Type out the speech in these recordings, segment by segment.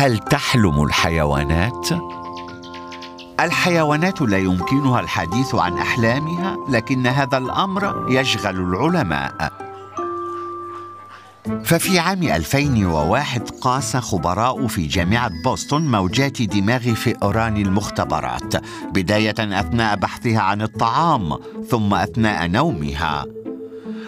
هل تحلم الحيوانات؟ الحيوانات لا يمكنها الحديث عن أحلامها لكن هذا الأمر يشغل العلماء. ففي عام 2001 قاس خبراء في جامعة بوسطن موجات دماغ فئران المختبرات بداية أثناء بحثها عن الطعام ثم أثناء نومها.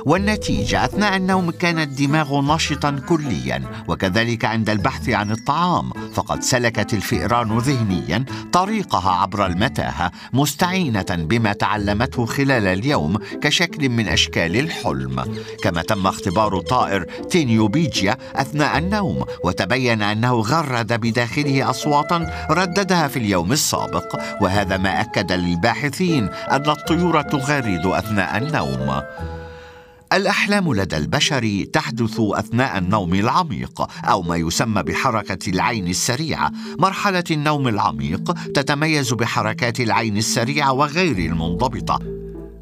والنتيجة أثناء النوم كان الدماغ نشطا كليا وكذلك عند البحث عن الطعام فقد سلكت الفئران ذهنيا طريقها عبر المتاهة مستعينة بما تعلمته خلال اليوم كشكل من أشكال الحلم. كما تم اختبار طائر تينيوبيجيا أثناء النوم وتبين أنه غرد بداخله أصواتا رددها في اليوم السابق وهذا ما أكد للباحثين أن الطيور تغرد أثناء النوم. الأحلام لدى البشر تحدث أثناء النوم العميق أو ما يسمى بحركة العين السريعة. مرحلة النوم العميق تتميز بحركات العين السريعة وغير المنضبطة.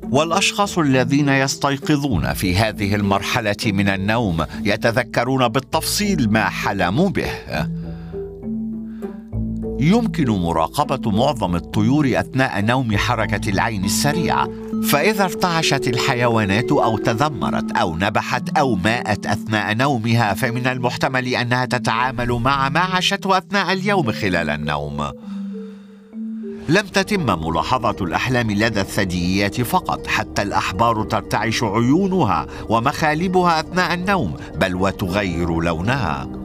والأشخاص الذين يستيقظون في هذه المرحلة من النوم يتذكرون بالتفصيل ما حلموا به. يمكن مراقبة معظم الطيور أثناء نوم حركة العين السريعة فإذا ارتعشت الحيوانات أو تذمرت أو نبحت أو ماءت أثناء نومها فمن المحتمل أنها تتعامل مع ما عاشته أثناء اليوم خلال النوم. لم تتم ملاحظة الأحلام لدى الثدييات فقط، حتى الأحبار ترتعش عيونها ومخالبها أثناء النوم، بل وتغير لونها.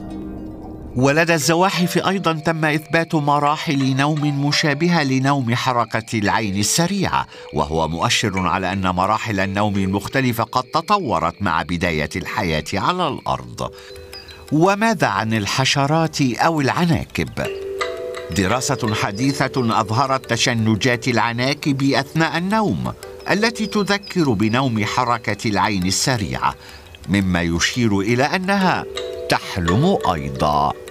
ولدى الزواحف أيضا تم إثبات مراحل نوم مشابهة لنوم حركة العين السريعة وهو مؤشر على أن مراحل النوم المختلفة قد تطورت مع بداية الحياة على الأرض. وماذا عن الحشرات أو العناكب؟ دراسة حديثة أظهرت تشنجات العناكب أثناء النوم التي تذكر بنوم حركة العين السريعة مما يشير إلى أنها تحلم أيضا.